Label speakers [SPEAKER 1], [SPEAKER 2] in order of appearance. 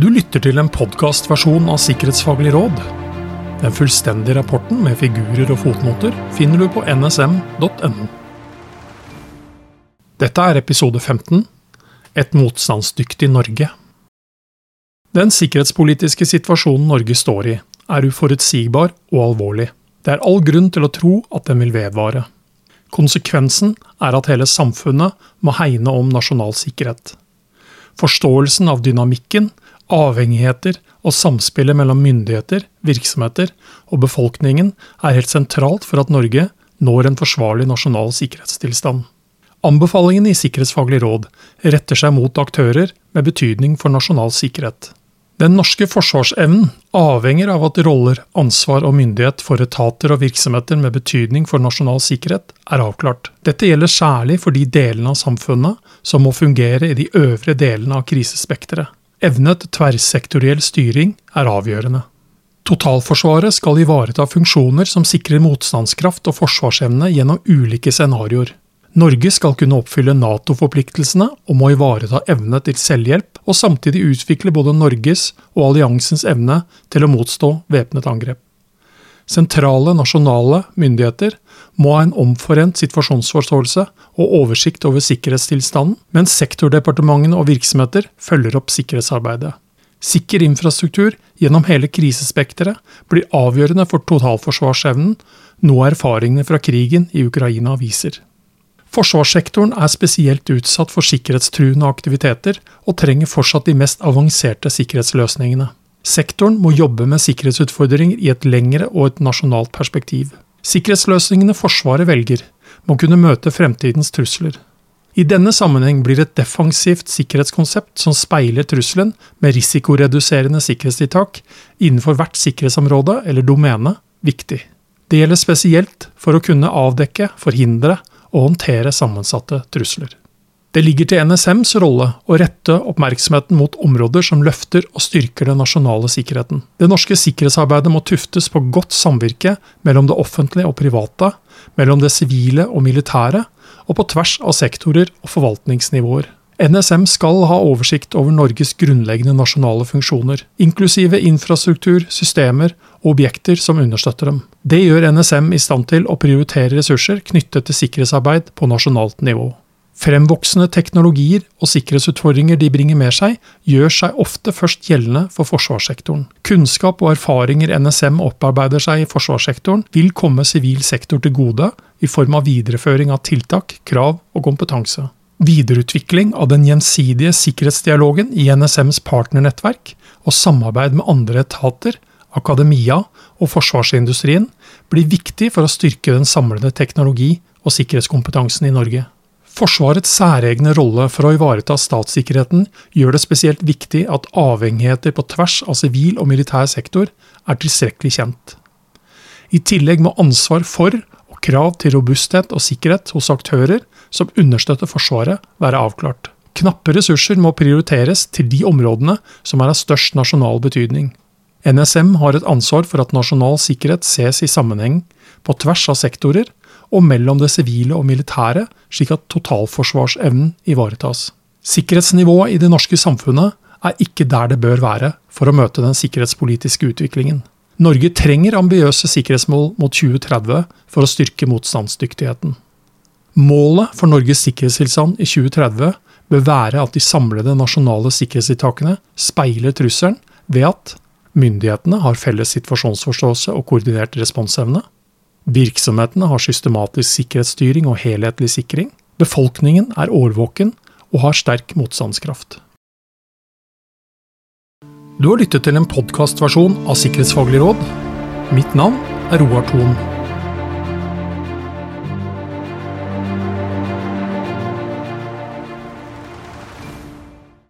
[SPEAKER 1] Du lytter til en podkastversjon av Sikkerhetsfaglig råd. Den fullstendige rapporten med figurer og fotnoter finner du på nsm.no. Dette er episode 15 Et motstandsdyktig Norge. Den sikkerhetspolitiske situasjonen Norge står i, er uforutsigbar og alvorlig. Det er all grunn til å tro at den vil vedvare. Konsekvensen er at hele samfunnet må hegne om nasjonal sikkerhet. Forståelsen av dynamikken avhengigheter og samspillet mellom myndigheter, virksomheter og befolkningen er helt sentralt for at Norge når en forsvarlig nasjonal sikkerhetstilstand. Anbefalingene i Sikkerhetsfaglig råd retter seg mot aktører med betydning for nasjonal sikkerhet. Den norske forsvarsevnen avhenger av at roller, ansvar og myndighet for etater og virksomheter med betydning for nasjonal sikkerhet er avklart. Dette gjelder særlig for de delene av samfunnet som må fungere i de øvre delene av krisespekteret. Evne til tverrsektoriell styring er avgjørende. Totalforsvaret skal ivareta funksjoner som sikrer motstandskraft og forsvarsevne gjennom ulike scenarioer. Norge skal kunne oppfylle Nato-forpliktelsene og må ivareta evne til selvhjelp, og samtidig utvikle både Norges og alliansens evne til å motstå væpnet angrep. Sentrale nasjonale myndigheter må ha en omforent situasjonsforståelse og oversikt over sikkerhetstilstanden, mens sektordepartementene og virksomheter følger opp sikkerhetsarbeidet. Sikker infrastruktur gjennom hele krisespekteret blir avgjørende for totalforsvarsevnen, noe erfaringene fra krigen i Ukraina viser. Forsvarssektoren er spesielt utsatt for sikkerhetstruende aktiviteter, og trenger fortsatt de mest avanserte sikkerhetsløsningene. Sektoren må jobbe med sikkerhetsutfordringer i et lengre og et nasjonalt perspektiv. Sikkerhetsløsningene Forsvaret velger, må kunne møte fremtidens trusler. I denne sammenheng blir et defensivt sikkerhetskonsept som speiler trusselen med risikoreduserende sikkerhetstiltak innenfor hvert sikkerhetsområde eller domene, viktig. Det gjelder spesielt for å kunne avdekke, forhindre og håndtere sammensatte trusler. Det ligger til NSMs rolle å rette oppmerksomheten mot områder som løfter og styrker den nasjonale sikkerheten. Det norske sikkerhetsarbeidet må tuftes på godt samvirke mellom det offentlige og private, mellom det sivile og militære, og på tvers av sektorer og forvaltningsnivåer. NSM skal ha oversikt over Norges grunnleggende nasjonale funksjoner, inklusive infrastruktur, systemer og objekter som understøtter dem. Det gjør NSM i stand til å prioritere ressurser knyttet til sikkerhetsarbeid på nasjonalt nivå. Fremvoksende teknologier og sikkerhetsutfordringer de bringer med seg, gjør seg ofte først gjeldende for forsvarssektoren. Kunnskap og erfaringer NSM opparbeider seg i forsvarssektoren, vil komme sivil sektor til gode i form av videreføring av tiltak, krav og kompetanse. Videreutvikling av den gjensidige sikkerhetsdialogen i NSMs partnernettverk og samarbeid med andre etater, akademia og forsvarsindustrien blir viktig for å styrke den samlede teknologi- og sikkerhetskompetansen i Norge. Forsvarets særegne rolle for å ivareta statssikkerheten gjør det spesielt viktig at avhengigheter på tvers av sivil og militær sektor er tilstrekkelig kjent. I tillegg må ansvar for og krav til robusthet og sikkerhet hos aktører som understøtter Forsvaret, være avklart. Knappe ressurser må prioriteres til de områdene som er av størst nasjonal betydning. NSM har et ansvar for at nasjonal sikkerhet ses i sammenheng, på tvers av sektorer, og mellom det sivile og militære, slik at totalforsvarsevnen ivaretas. Sikkerhetsnivået i det norske samfunnet er ikke der det bør være for å møte den sikkerhetspolitiske utviklingen. Norge trenger ambiøse sikkerhetsmål mot 2030 for å styrke motstandsdyktigheten. Målet for Norges sikkerhetstilstand i 2030 bør være at de samlede nasjonale sikkerhetstiltakene speiler trusselen ved at myndighetene har felles situasjonsforståelse og koordinert responsevne, Virksomhetene har systematisk sikkerhetsstyring og helhetlig sikring. Befolkningen er årvåken og har sterk motstandskraft. Du har lyttet til en podkastversjon av Sikkerhetsfaglig råd. Mitt navn er Roar Thon.